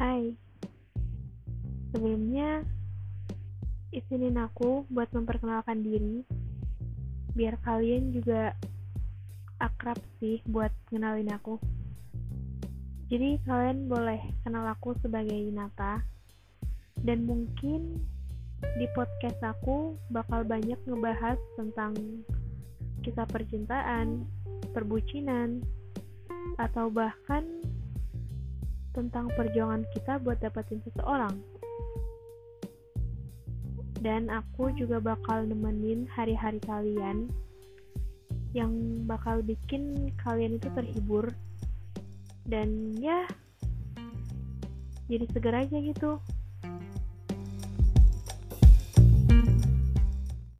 Hai, sebelumnya izinin aku buat memperkenalkan diri, biar kalian juga akrab sih buat kenalin aku. Jadi kalian boleh kenal aku sebagai Nata, dan mungkin di podcast aku bakal banyak ngebahas tentang kisah percintaan, perbucinan, atau bahkan tentang perjuangan kita buat dapetin seseorang. Dan aku juga bakal nemenin hari-hari kalian yang bakal bikin kalian itu terhibur dan ya jadi seger aja gitu.